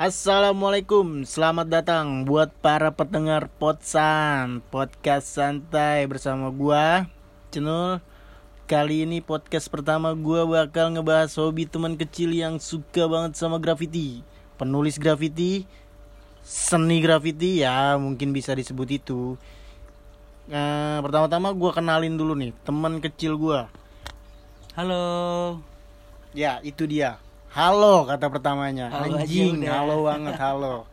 Assalamualaikum, selamat datang buat para pendengar Potsan Podcast santai bersama gua Cenul Kali ini podcast pertama gua bakal ngebahas hobi teman kecil yang suka banget sama graffiti Penulis graffiti, seni graffiti ya mungkin bisa disebut itu Nah, pertama-tama gua kenalin dulu nih teman kecil gua Halo. Ya, itu dia. Halo kata pertamanya. Halo Anjing, halo banget, halo.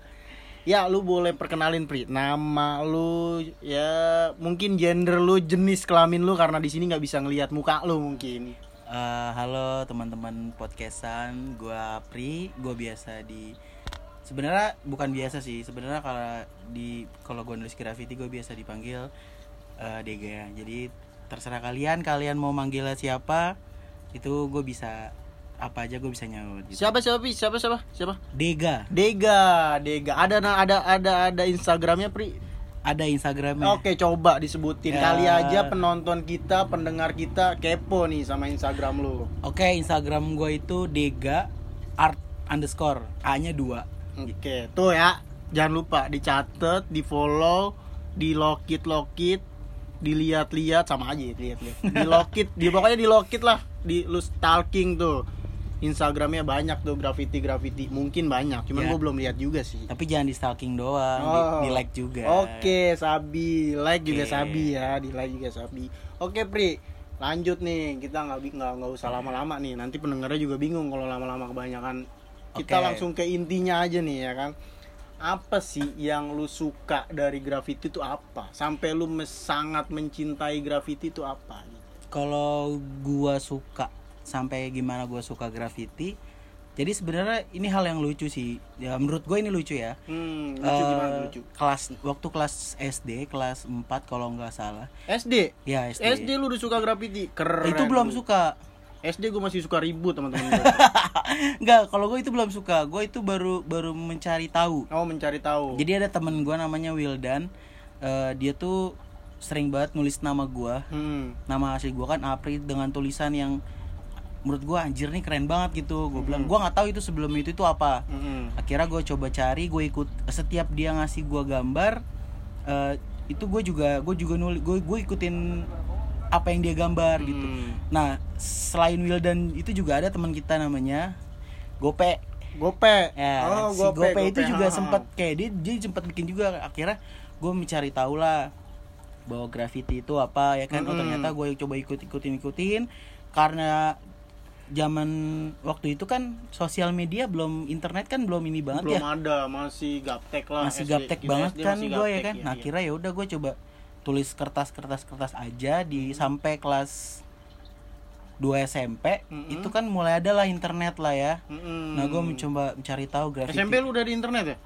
Ya, lu boleh perkenalin Pri. Nama lu ya mungkin gender lu, jenis kelamin lu karena di sini nggak bisa ngelihat muka lu mungkin. Eh, halo teman-teman podcastan, gua Pri, gua biasa di sebenarnya bukan biasa sih, sebenarnya kalau di kalau gua nulis graffiti gua biasa dipanggil eh, Dega. Jadi terserah kalian, kalian mau manggil siapa, itu gue bisa apa aja gue bisa nyaut. Gitu. Siapa siapa Pri? Siapa siapa? Siapa? Dega, Dega, Dega. Ada na- ada ada ada Instagramnya Pri. ada Instagramnya. Oke, coba disebutin. Ya. Kali aja penonton kita, pendengar kita kepo nih sama Instagram lu. Oke, Instagram gue itu Dega art underscore A-nya dua. Oke, tuh ya. Jangan lupa dicatat, di follow, di lokit lokit, dilihat-lihat sama aja lihat-lihat. Di lokit, di pokoknya di lokit lah, di lu stalking tuh. Instagramnya banyak tuh graffiti graffiti, mungkin banyak, cuman Ya. gue belum lihat juga sih. Tapi jangan di stalking doang, di, Oh. di like juga. Oke, Sabi, like juga Oke. Sabi ya, di like juga Sabi. Oke, Pri, lanjut nih, kita nggak nggak nggak usah lama-lama nih, nanti pendengarnya juga bingung kalau lama-lama kebanyakan. Kita Oke. langsung ke intinya aja nih ya kan. Apa sih yang lu suka dari graffiti itu apa? Sampai lu sangat mencintai graffiti itu apa? Kalau gua suka sampai gimana gua suka graffiti. Jadi sebenarnya ini hal yang lucu sih. Ya menurut gue ini lucu ya. Hmm, lucu Eh, gimana lucu? Kelas waktu kelas SD, kelas 4 kalau nggak salah. SD. Ya SD. SD lu udah suka graffiti? Keren. itu belum lu. suka. SD gue masih suka ribut teman-teman gue. Enggak, kalau gue itu belum suka. Gue itu baru baru mencari tahu. Oh, mencari tahu. Jadi ada temen gua namanya Wildan. Eh, dia tuh sering banget nulis nama gua. Hmm. nama asli gua kan Apri dengan tulisan yang menurut gua anjir nih keren banget gitu gue bilang gua nggak tahu itu sebelum itu itu apa Hmm. akhirnya gue coba cari gue ikut setiap dia ngasih gua gambar eh, itu gue juga gue juga nulis gue gue ikutin apa yang dia gambar gitu Hmm. nah selain Wildan itu juga ada teman kita namanya Gope Gope. ya oh, si Gope, itu juga ha, ha. sempat kayak dia dia sempat bikin juga akhirnya gue mencari tahu lah bahwa graffiti itu apa ya kan oh Mm-mm. ternyata gue coba ikut ikutin ikutin karena zaman waktu itu kan sosial media belum internet kan belum ini banget belum ya ada, masih gaptek lah. masih SD. gaptek banget SD kan gue ya kan nah iya. kira ya udah gue coba tulis kertas kertas kertas aja di sampai kelas 2 SMP Mm-mm. itu kan mulai ada lah internet lah ya Mm-mm. Nah, gue mencoba mencari tahu graffiti. SMP lu udah di internet ya?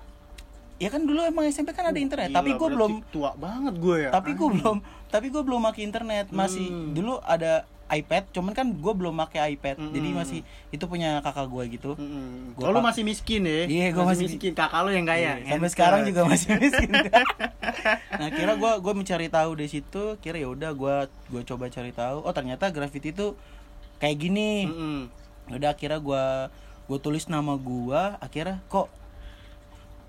Ya kan dulu emang SMP kan ada internet, Gila, tapi gue belum, tua banget gue ya. tapi gue belum, tapi gue belum pakai internet. Masih Hmm. dulu ada iPad, cuman kan gue belum pakai iPad, Mm-mm. jadi masih itu punya kakak gue gitu. Mm-mm. Gua Oh, lu pak- masih miskin ya? Iya, gua masih- miskin. Kakak lu yang kaya. Iya, Sampai Entet. sekarang juga masih miskin. nah, kira gue gue mencari tahu di situ, kira ya udah gue gue coba cari tahu. Oh ternyata graffiti itu kayak gini. Mm-mm. udah akhirnya gua gue tulis nama gua akhirnya kok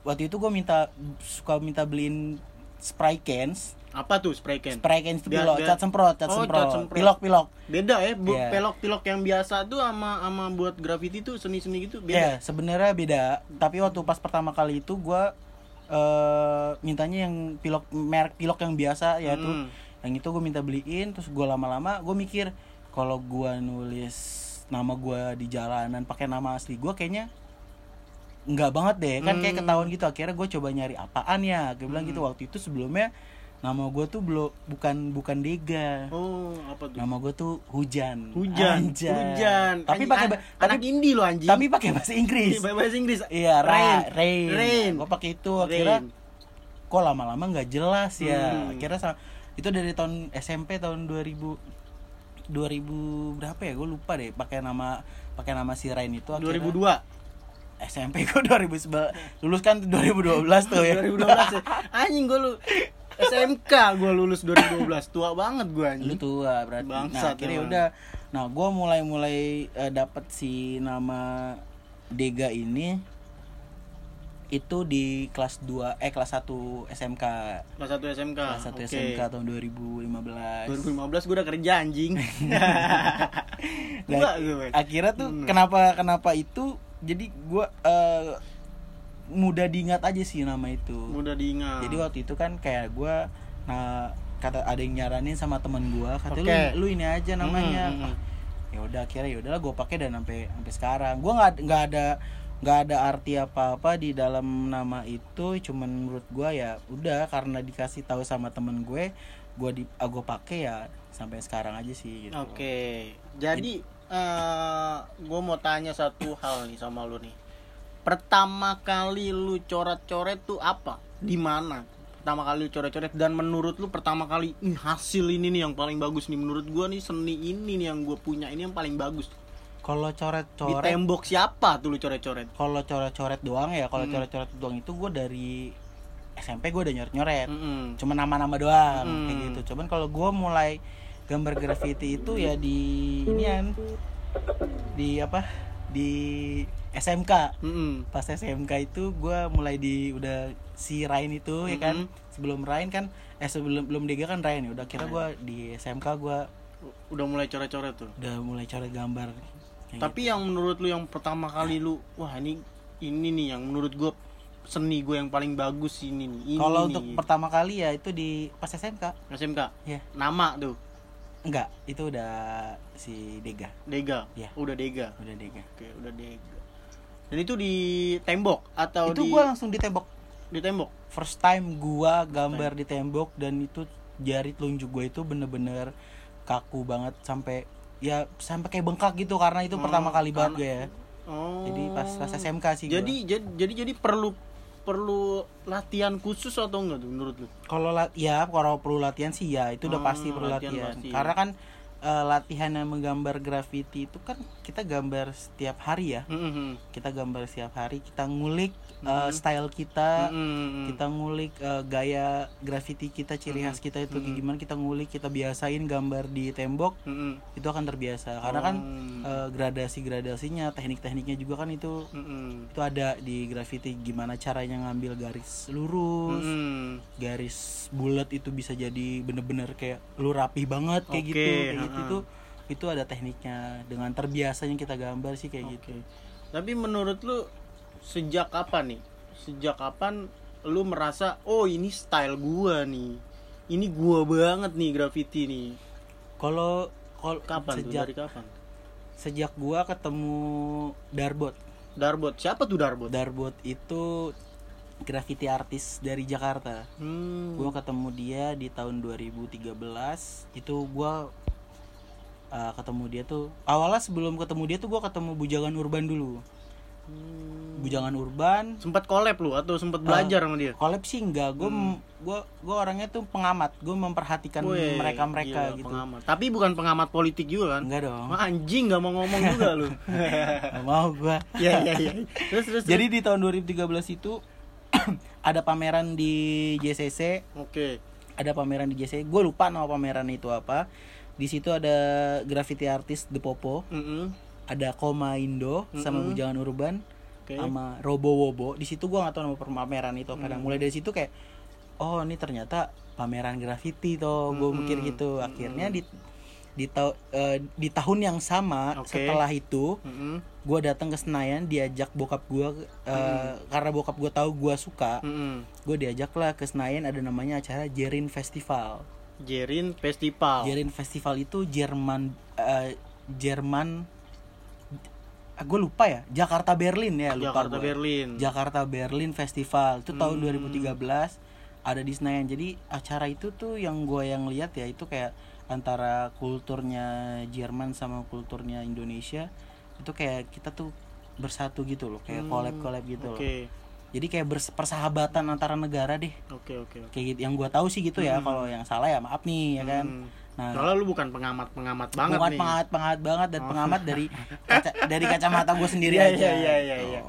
waktu itu gue minta suka minta beliin spray cans Apa tuh spray can? spray cans itu pilok biar- cat semprot cat Oh, semprot, cat semprot. pilok pilok Beda ya, bu- Iya. pelok-pilok yang biasa tuh sama sama buat graffiti tuh seni-seni gitu ya beda. sebenarnya beda tapi waktu pas pertama kali itu gua eh mintanya yang pilok merek pilok yang biasa ya tuh Hmm. yang itu gue minta beliin terus gue lama-lama gue mikir kalau gua nulis nama gua di jalanan pakai nama asli gua kayaknya nggak banget deh kan kayak Hmm. ketahuan gitu akhirnya gue coba nyari apaan ya gue bilang gitu waktu itu sebelumnya nama gue tuh belum bukan bukan Dega Oh, apa tuh? nama gue tuh Hujan Hujan, Anjay. hujan. tapi pakai an- ba- tapi anak indie lo anjing. tapi pakai bahasa Inggris bahasa Inggris. iya rain, ra, rain, rain. gue pakai itu akhirnya Rain. kok lama-lama nggak jelas ya Hmm. akhirnya itu dari tahun SMP tahun 2000 2000 berapa ya gue lupa deh pakai nama pakai nama si Rain itu akhirnya 2002. SMP gue 2011 lulus kan 2012 tuh ya 2012 ya. Anjing gue lu SMK gue lulus 2012. Tua banget gue lu anjing. tua berarti Bangsat nah akhirnya emang. udah nah gue mulai mulai eh, dapat si nama Dega ini itu di kelas 2 eh kelas 1 SMK Kelas 1 SMK. kelas 1 Oke. SMK tahun 2015 2015 gue udah kerja anjing. Nah, Enggak gue. akhirnya tuh Hmm. kenapa kenapa itu jadi gua eh, mudah diingat aja sih nama itu Mudah diingat. jadi waktu itu kan kayak gua nah kata ada yang nyaranin sama teman gua kata Oke. lu lu ini aja namanya Hmm, hmm, hmm. ya udah akhirnya ya udahlah gue pakai dan sampai sampai sekarang gua nggak nggak ada nggak ada arti apa apa di dalam nama itu cuman menurut gua ya udah karena dikasih tahu sama temen gue gua di ah, gua pakai ya sampai sekarang aja sih gitu Oke. Jadi eh gue mau tanya satu hal nih sama lu nih. Pertama kali lu coret-coret tuh apa? Di mana? Pertama kali lu coret-coret dan menurut lu pertama kali "Ih, hasil ini nih yang paling bagus nih menurut gua nih seni ini nih yang gue punya ini yang paling bagus. kalau Di coret-coret tembok siapa tuh lu coret-coret? kalau coret-coret doang ya kalau Hmm. coret-coret doang itu gue dari SMP gue udah nyoret-nyoret Mm-mm. cuma nama-nama doang Hmm. kayak gitu cuman kalau gue mulai gambar graffiti itu ya di inian di apa di SMK Mm-mm. pas SMK itu gue mulai di udah si Rain itu ya kan sebelum Rain kan eh sebelum belum Dega kan Rain ya udah kira gue di SMK gue Udah mulai coret-coret tuh. udah mulai coret gambar Tapi yang menurut lu yang pertama kali lu wah ini ini nih yang menurut gue seni gue yang paling bagus ini nih. Ini gitu. kalau nih. untuk pertama kali ya itu di pas SMK SMK ya nama tuh enggak itu udah si Dega Dega. Iya. Udah Dega. udah Dega Oke, udah Dega. Dan itu di tembok atau itu di gua langsung ditembok di tembok. first time gua gambar di tembok dan itu jari telunjuk gua itu bener-bener kaku banget sampai ya sampai kayak bengkak gitu karena itu Oh, pertama kali banget gue ya Oh. jadi pas pas SMK sih gua. Jadi jadi jadi jadi perlu perlu latihan khusus atau enggak tuh menurut lu? kalau ya kalau perlu latihan sih ya itu udah Oh, pasti perlu latihan latihan, pasti. karena kan eh, latihan yang menggambar graffiti itu kan kita gambar setiap hari ya Mm-mm. kita gambar setiap hari kita ngulik eh, Mhm. style kita Mm-mm. kita ngulik eh, gaya graffiti kita ciri khas kita itu kayak gimana kita ngulik kita biasain gambar di tembok Mm-mm. itu akan terbiasa karena kan Oh. eh, gradasi gradasinya teknik tekniknya juga kan itu Mm-mm. itu ada di graffiti gimana caranya ngambil garis lurus Mm-mm. garis bulat itu bisa jadi bener-bener kayak lu rapih banget kayak Oke, gitu kayak gitu ha-ha. itu itu ada tekniknya dengan terbiasanya kita gambar sih kayak gitu Oke. Tapi menurut lu sejak kapan nih? Sejak kapan lu merasa oh ini style gua nih. Ini gua banget nih graffiti nih. kalau kalau Kapan tuh? sejak Dari kapan? sejak gua ketemu Darbot Darbot. Siapa tuh Darbot? Darbot itu graffiti artis dari Jakarta Hmm. gua ketemu dia di tahun 2013 itu gua uh, ketemu dia tuh awalnya sebelum ketemu dia tuh gua ketemu bujangan urban dulu Hmm. bujangan urban Sempat collab lu atau sempat belajar sama dia? collab sih enggak gue gue gue orangnya tuh pengamat gue memperhatikan Wih, mereka mereka gila, gitu pengamat. Tapi bukan pengamat politik juga kan? enggak dong Wah, anjing nggak mau ngomong juga lu. Nggak mau gue Iya iya iya. Terus terus. jadi di tahun 2013 itu ada pameran di JCC oke. ada pameran di JCC gue lupa nama pameran itu apa di situ ada graffiti artis The Popo Mm-mm. ada Koma Indo sama Mm-mm. Bujangan Urban Oke. sama Robo Wobo di situ gua nggak tahu nama pameran itu apa Hmm. mulai dari situ kayak oh ini ternyata pameran graffiti toh gue Hmm. mikir gitu akhirnya di di, tau- eh, di tahun yang sama Oke. setelah itu Mm-mm. gue datang ke Senayan diajak bokap gue Hmm. karena bokap gue tahu gue suka Mm-mm. gue diajak lah ke Senayan ada namanya acara Jerin Festival Jerin Festival. Jerin Festival itu Jerman eh, Jerman gue lupa ya Jakarta Berlin ya lupa Jakarta gua. Berlin. Jakarta Berlin Festival itu tahun Hmm. 2013 ada di Senayan jadi acara itu tuh yang gue yang lihat ya itu kayak antara kulturnya Jerman sama kulturnya Indonesia itu kayak kita tuh bersatu gitu loh kayak Hmm, collab collab gitu loh Oke. Jadi kayak persahabatan antara negara deh Oke oke. oke. kayak gitu yang gue tahu sih gitu ya kalau yang salah ya maaf nih ya kan Hmm. nah Soalnya lu bukan pengamat pengamat banget pengamat nih. pengamat pengamat banget dan Oh. pengamat dari kaca, dari kacamata gue sendiri Iya, aja iya, iya, iya, iya.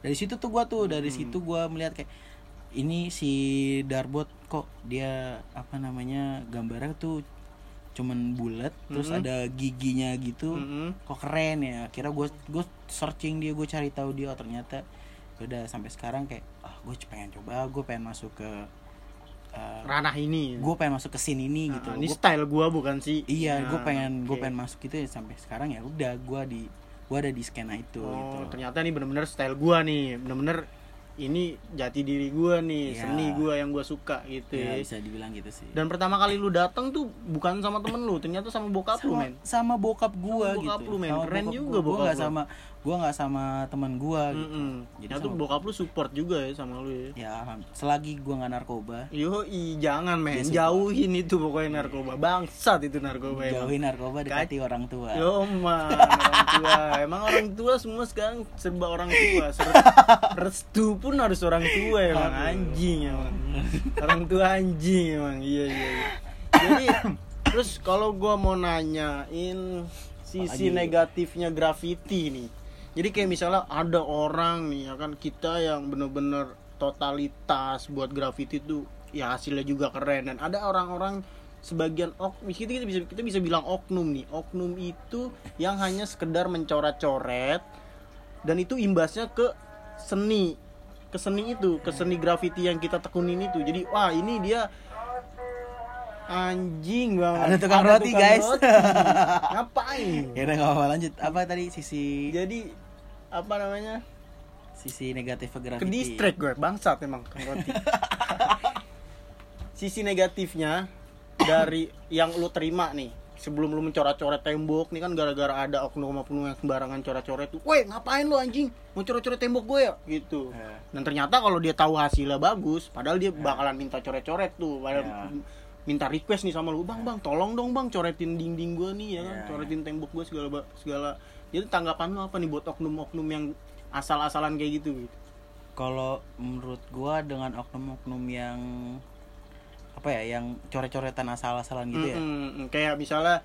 dari situ tuh gue tuh dari Hmm. situ gue melihat kayak ini si Darbot kok dia apa namanya gambarnya tuh cuman bulat terus Mhm. ada giginya gitu Mm-mm. kok keren ya kira gue gue searching dia gue cari tahu dia oh, ternyata udah sampai sekarang kayak ah gue pengen coba gue pengen masuk ke uh, ranah ini. gue pengen masuk ke scene ini Nah, gitu ini Gua- style gua bukan sih. Iya gue Nah, pengen gue oke. pengen masuk itu ya sampai sekarang ya udah gue di gue ada di skena itu oh gitu. ternyata nih bener-bener style gua nih bener-bener ini jati diri gua nih Iya. seni gua yang gua suka gitu ya ya. bisa dibilang gitu sih dan pertama kali lu datang tuh bukan sama temen lu ternyata sama bokap lu sama, men sama bokap gua Sama bokap gitu lu, men. Keren juga gua bokap nggak lu. sama gua nggak sama teman gua gitu Mm-mm. Jadi Ternyata sama- bokap lu support juga ya sama lu ya ya selagi gua nggak narkoba Yo, jangan men, jauhin itu pokoknya narkoba. Bangsat itu narkoba emang. jauhin narkoba dekati orang tua Yo man, orang tua. Emang orang tua semua sekarang serba orang tua. Ser- Restu pun harus orang tua emang Aduh. anjing emang. Orang tua anjing emang. Iya iya. iya. Jadi terus kalau gua mau nanyain sisi Apalagi? negatifnya graffiti nih. Jadi kayak misalnya ada orang nih ya kan kita yang bener-bener totalitas buat graffiti tuh ya hasilnya juga keren dan ada orang-orang sebagian ok kita, kita bisa kita bisa bilang oknum nih oknum itu yang hanya sekedar mencoret-coret dan itu imbasnya ke seni ke seni itu ke seni graffiti yang kita tekunin itu. Jadi wah ini dia anjing banget. Ada tukang roti, guys. roti. ngapain? Ya udah nggak apa lanjut. Apa tadi? Sisi jadi apa namanya? Sisi negatif ke graffiti distract gue bangsat emang roti. Sisi negatifnya dari yang lu terima nih sebelum lu mencoret-coret tembok nih kan gara-gara ada oknum-oknum yang sembarangan coret-coret tuh, weh ngapain lu anjing mau coret-coret tembok gue ya gitu. Eh. Dan ternyata kalau dia tahu hasilnya bagus, padahal dia bakalan minta coret-coret tuh, padahal Ya. minta request nih sama lu, bang bang tolong dong bang coretin dinding gue nih ya kan, Ya, coretin tembok gue segala segala. Jadi tanggapan lu apa nih buat oknum-oknum yang asal-asalan kayak gitu? gitu? kalau menurut gua dengan oknum-oknum yang apa ya yang coret-coretan asal-asalan gitu ya Mm-mm, kayak misalnya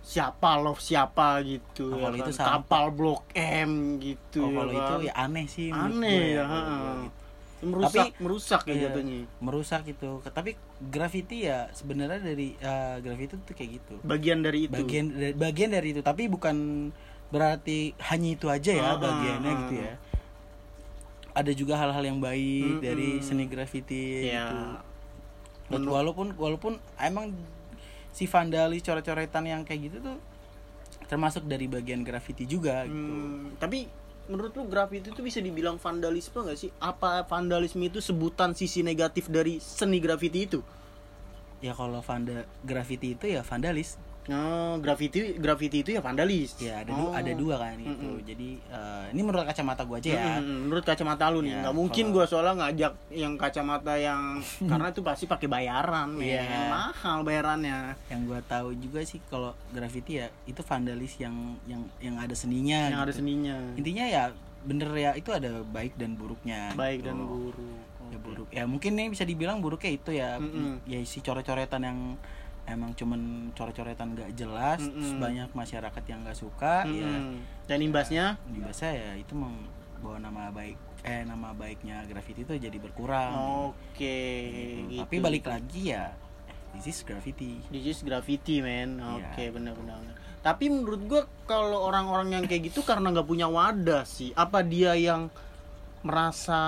siapa love siapa gitu Oh, ya kalau kan. itu sampah. kapal blok M gitu Oh, kalau ya itu kan. ya aneh sih aneh ya, ha-ha. gue gitu. merusak Tapi- merusak ya Iya, jatuhnya merusak gitu tapi graffiti ya sebenarnya dari eh, graffiti tuh kayak gitu bagian dari itu bagian dari- bagian dari itu tapi bukan berarti hanya itu aja ya Ah, bagiannya ah. gitu ya ada juga hal-hal yang baik Mm-mm. dari seni graffiti ya gitu Menurut- walaupun walaupun emang si vandalis coret-coretan yang kayak gitu tuh termasuk dari bagian graffiti juga gitu. Hmm, tapi menurut lu graffiti itu bisa dibilang vandalisme nggak sih? Apa vandalisme itu sebutan sisi negatif dari seni graffiti itu? Ya kalau vanda graffiti itu ya vandalis nah graffiti graffiti itu ya vandalis ya ada Oh. dua ada dua kan gitu Mm-mm. jadi eh, ini menurut kacamata gua aja ya Mm-mm, menurut kacamata lu nih Ya, nggak mungkin kalau- gua soalnya ngajak yang kacamata yang karena itu pasti pakai bayaran men. Iya. mahal bayarannya yang gua tahu juga sih kalau graffiti ya itu vandalis yang yang yang ada seninya yang ada gitu. seninya intinya ya bener ya itu ada baik dan buruknya baik gitu. dan buruk ya buruk ya mungkin nih bisa dibilang buruknya itu ya Mm-mm. ya si coret-coretan yang emang cuman coret-coretan gak jelas terus Mm-mm. banyak masyarakat yang gak suka ya Mm-mm. dan imbasnya di bahasa ya itu membawa nama baik eh nama baiknya graffiti itu jadi berkurang oke gitu. gitu. tapi balik lagi ya this is graffiti This is graffiti man Iya. oke benar-benar tapi menurut gua kalau orang-orang yang kayak gitu karena nggak punya wadah sih apa dia yang merasa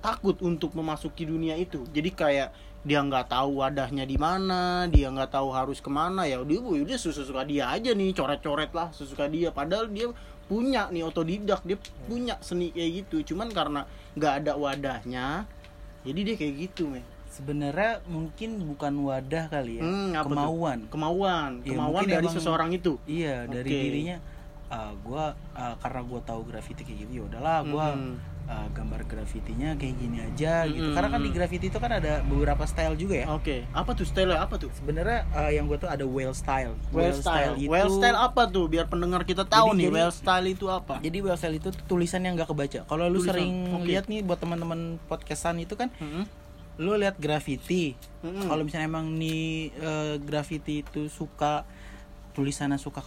takut untuk memasuki dunia itu jadi kayak dia nggak tahu wadahnya di mana dia nggak tahu harus ke mana ya dia udah suka dia aja nih coret-coret lah sesuka dia padahal dia punya nih otodidak dia punya seni kayak gitu cuman karena nggak ada wadahnya jadi dia kayak gitu men sebenarnya mungkin bukan wadah kali ya Hmm, apa tuh? kemauan kemauan Ya, kemauan dari emang- seseorang itu iya dari Oke. dirinya ah, gua ah, karena gua tahu graffiti kayak gitu ya udahlah gua Mm-mm. Ah, gambar graffitinya kayak gini aja gitu Mm-mm. karena kan di graffiti itu kan ada beberapa style juga ya Oke, apa tuh style apa tuh? sebenarnya ah, yang gua tuh ada whale style Well style. itu Well style apa tuh? Biar pendengar kita tahu Jadi- nih, jadi- well style itu apa? jadi whale style itu tulisan yang nggak kebaca kalau lu Tulisan, sering oke. lihat nih buat teman-teman podcastan itu kan Mm-mm. lu lihat graffiti Mm-mm. kalau misalnya emang nih eh, graffiti itu suka tulisannya suka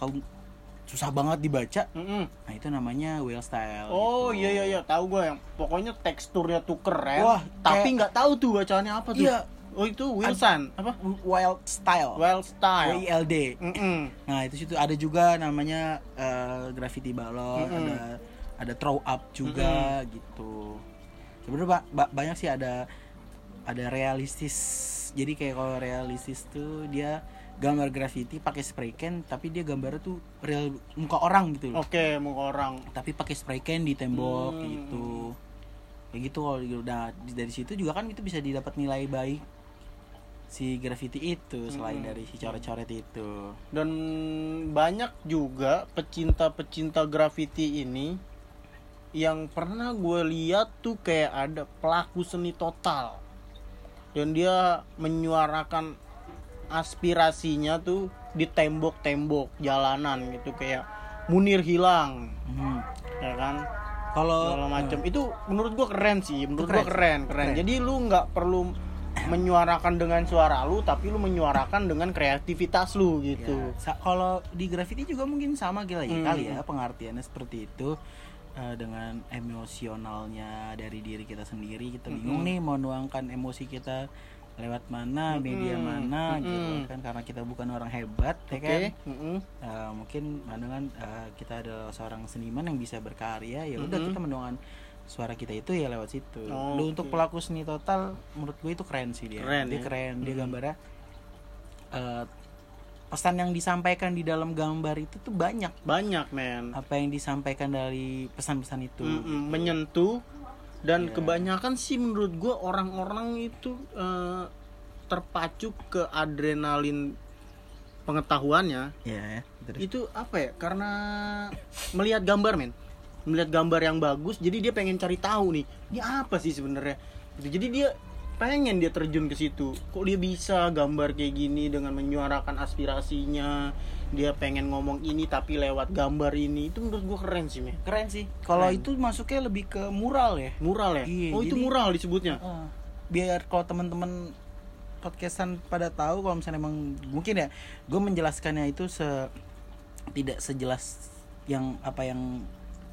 susah banget dibaca Mm-mm. nah itu namanya whale style Oh gitu. iya iya iya, tahu gue yang pokoknya teksturnya tuh keren. Wah, tapi kayak- nggak tahu tuh bacaannya apa tuh. Iya. Oh itu Wilson apa? wild style Well style. WILD Mm-mm. nah itu situ ada juga namanya eh, graffiti balon Mm-mm. ada ada throw up juga gitu sebenarnya ba- ba- banyak sih ada ada realistis jadi kayak kalau realistis tuh dia gambar graffiti pakai spray can tapi dia gambarnya tuh real muka orang gitu loh Oke, mau orang. tapi pakai spray can di tembok Hmm. gitu kayak gitu kalau udah dari situ juga kan itu bisa didapat nilai baik si graffiti itu selain Hmm. dari si coret-coret itu Dan banyak juga pecinta-pecinta graffiti ini yang pernah gue lihat tuh kayak ada pelaku seni total. Dan dia menyuarakan aspirasinya tuh di tembok-tembok jalanan gitu kayak Munir hilang, Hmm. ya kan? kalau macam itu menurut gua keren sih menurut Itu gua keren. keren keren Keren. jadi lu nggak perlu menyuarakan dengan suara lu tapi lu menyuarakan dengan kreativitas lu gitu Ya, kalau di graffiti juga mungkin sama kali, Hmm. kali ya pengertiannya seperti itu eh, dengan emosionalnya dari diri kita sendiri kita bingung nih mau nuangkan emosi kita lewat mana media Mm-mm. mana gitu Mm-mm. kan karena kita bukan orang hebat ya kan mm-mm. Eh, mungkin dengan eh, kita adalah seorang seniman yang bisa berkarya ya udah Mm-mm. kita menuangkan suara kita itu ya lewat situ. Oh, Lu oke. untuk pelaku seni total menurut gue itu keren sih dia. Keren dia ya? keren, dia Hmm. gambarnya eh, pesan yang disampaikan di dalam gambar itu tuh banyak. banyak men Apa yang disampaikan dari pesan-pesan itu. Mm-mm. menyentuh dan Iya. kebanyakan sih menurut gua orang-orang itu eh, terpacu ke adrenalin pengetahuannya Iya ya. terus. itu apa ya karena melihat gambar men melihat gambar yang bagus jadi dia pengen cari tahu nih ini apa sih sebenarnya gitu. jadi dia pengen dia terjun ke situ. Kok dia bisa gambar kayak gini dengan menyuarakan aspirasinya? Dia pengen ngomong ini tapi lewat gambar ini. Itu menurut gua keren sih men. Keren sih. Kalau itu masuknya lebih ke mural ya. mural ya? Iya, oh itu jadi- mural disebutnya? Heeh. biar kalau teman-teman podcastan pada tahu kalau misalnya emang mungkin ya gue menjelaskannya itu se tidak sejelas yang apa yang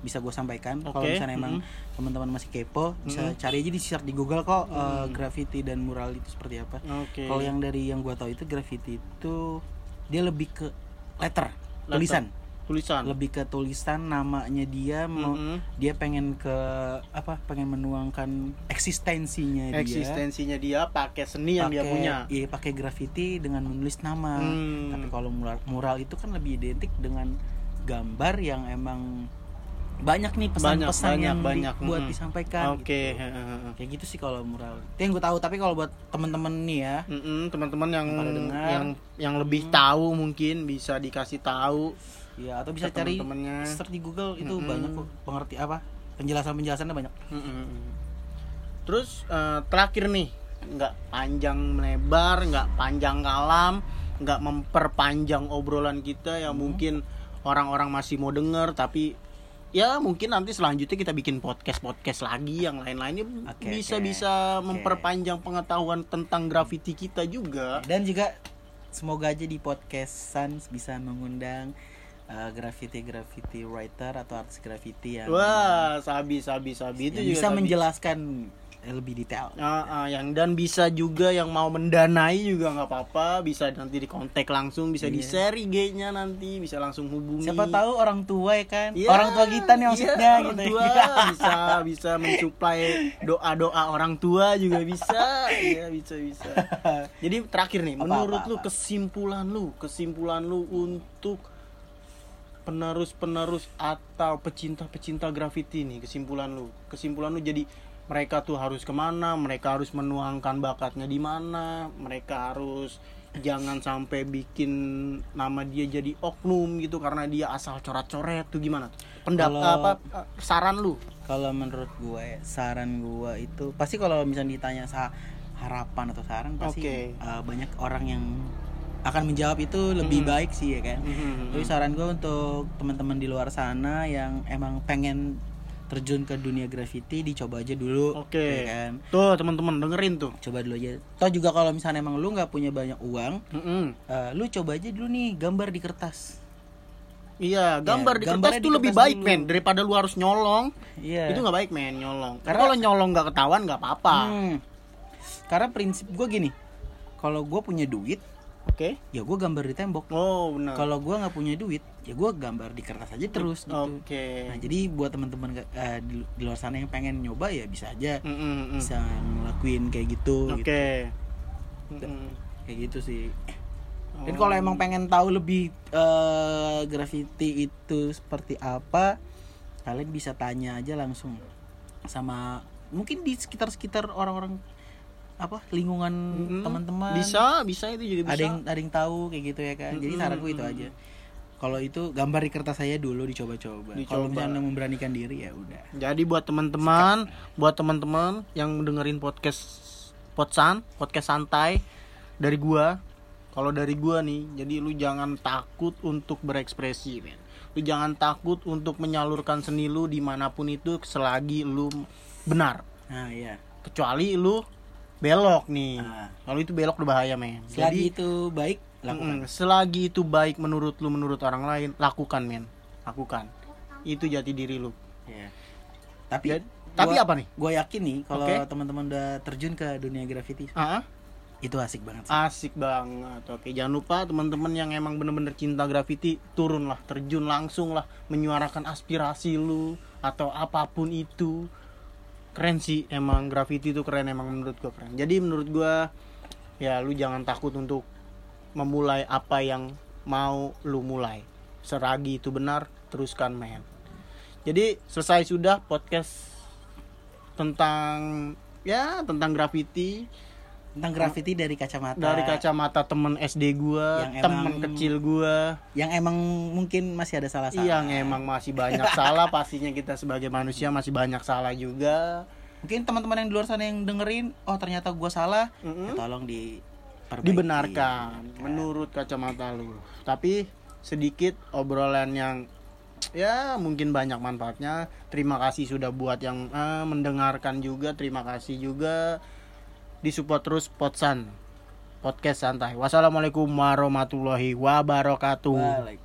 bisa gue sampaikan kalau Oke, misalnya emang mhm. teman-teman masih kepo bisa Mhm. cari aja di search di Google kok eh, Mhm. graffiti dan mural itu seperti apa oke kalau yang dari yang gue tahu itu graffiti itu dia lebih ke letter, Letter. tulisan tulisan lebih ke tulisan namanya dia mau Mhm. dia pengen ke apa pengen menuangkan eksistensinya dia eksistensinya dia pakai seni yang dia punya iya pakai graffiti dengan menulis nama Hmm. tapi kalau mural, mural itu kan lebih identik dengan gambar yang emang banyak nih pesan-pesan Banyak, yang banyak, di- buat mm. disampaikan oke gitu. hehehe. kayak gitu sih kalau mural itu yang gue tahu tapi kalau buat temen-temen nih ya Mm-mm, teman-teman yang dengar. yang yang lebih tahu mungkin bisa dikasih tahu ya atau bisa cari search di Google itu Mm-mm. banyak kok pengerti apa penjelasan-penjelasannya banyak Mm-mm. terus eh, terakhir nih nggak panjang melebar nggak panjang kalam nggak memperpanjang obrolan kita yang Hmm. mungkin orang-orang masih mau denger tapi ya mungkin nanti selanjutnya kita bikin podcast podcast lagi yang lain-lainnya Oke, bisa bisa Oke. memperpanjang pengetahuan tentang graffiti kita juga dan juga semoga aja di podcast Sans bisa mengundang graffiti graffiti writer atau artis graffiti yang wah sabi sabi sabi itu yang juga bisa sabi. menjelaskan lebih detail. Ah, ah, yang dan bisa juga yang mau mendanai juga nggak apa-apa. Bisa nanti dikontak langsung bisa Iya. di share IG-nya nanti bisa langsung hubungi. Siapa tahu orang tua ya kan? Iya, orang tua kita nih iya, maksudnya orang gitu tua. Bisa bisa mensuplai doa doa orang tua juga bisa. Ya bisa bisa. Jadi terakhir nih Apa, menurut apa, lu apa? kesimpulan lu kesimpulan lu untuk penerus-penerus atau pecinta-pecinta graffiti nih kesimpulan lu. Kesimpulan lu jadi mereka tuh harus ke mana mereka harus menuangkan bakatnya di mana mereka harus jangan sampai bikin nama dia jadi oknum gitu karena dia asal coret-coret tuh gimana pendapat apa eh, saran lu kalau menurut gue saran gue itu pasti kalau misalnya ditanya sa harapan atau saran pasti Oke. eh, banyak orang yang akan menjawab itu lebih Mhm. baik sih ya kan Mhm. Tapi saran gue untuk teman-teman di luar sana yang emang pengen terjun ke dunia graffiti dicoba aja dulu Oke. ya kan tuh teman-teman dengerin tuh coba dulu aja toh juga kalau misalnya emang lu nggak punya banyak uang Mm-mm. eh, lu coba aja dulu nih gambar di kertas Iya, gambar di kertas di lebih baik dulu. men daripada lu harus nyolong. iya Itu nggak baik men nyolong. Karena Karena- kalau nyolong nggak ketahuan nggak apa-apa. Hmm. karena prinsip gue gini kalau gue punya duit Oke. ya gue gambar di tembok Oh, benar. kalau gue nggak punya duit ya gue gambar di kertas aja terus gitu Oke. nah jadi buat teman-teman eh, di, di luar sana yang pengen nyoba ya bisa aja Mm, mm, mm. bisa ngelakuin kayak gitu Oke. gitu. Mm, mm. kayak gitu sih Oh. dan kalau emang pengen tahu lebih eh, graffiti itu seperti apa kalian bisa tanya aja langsung sama mungkin di sekitar-sekitar orang-orang apa lingkungan Mm, teman-teman bisa, bisa itu juga bisa. ada yang ada yang tahu kayak gitu ya kan jadi Mm-mm, saran gue itu aja kalau itu gambar di kertas saya dulu dicoba-coba kalau Dicoba. misalnya memberanikan diri ya udah Jadi buat teman-teman, buat teman-teman yang dengerin podcast Potsan, podcast santai dari gua. Kalau dari gua nih, jadi lu jangan takut untuk berekspresi, men. Lu jangan takut untuk menyalurkan seni lu di mana pun itu selagi lu benar. nah iya Kecuali lu belok nih. Ah. Kalau itu belok udah bahaya, men. selagi itu baik lakukan Mm, selagi itu baik menurut lu, menurut orang lain, lakukan, men. Lakukan. Itu jati diri lu. Iya. tapi Jadi- tapi apa nih? gue yakin nih kalau Oke. teman-teman udah terjun ke dunia graffiti Ah? itu asik banget sih. Asik banget. Oke, jangan lupa teman-teman yang emang bener-bener cinta graffiti, turunlah, terjun langsung lah, menyuarakan aspirasi lu atau apa pun itu. Keren sih, emang graffiti itu keren emang menurut gua keren. Jadi menurut gua ya lu jangan takut untuk memulai apa yang mau lu mulai. Seragi itu benar, teruskan men. Jadi selesai sudah podcast tentang ya tentang graffiti tentang graffiti dari kacamata dari kacamata temen SD gua, Yang temen emang- kecil gua, yang emang mungkin masih ada salah-salah yang emang masih banyak salah pastinya kita sebagai manusia masih banyak salah juga. mungkin teman-teman yang di luar sana yang dengerin oh ternyata gua salah Mm-mm. ya tolong di Dibenarkan menurut kacamata lu. Tapi sedikit obrolan yang ya mungkin banyak manfaatnya. Terima kasih sudah buat yang eh, mendengarkan juga. Terima kasih juga disupport terus Potsan podcast santai. Wassalamualaikum warahmatullahi wabarakatuh. Waalaikumsalam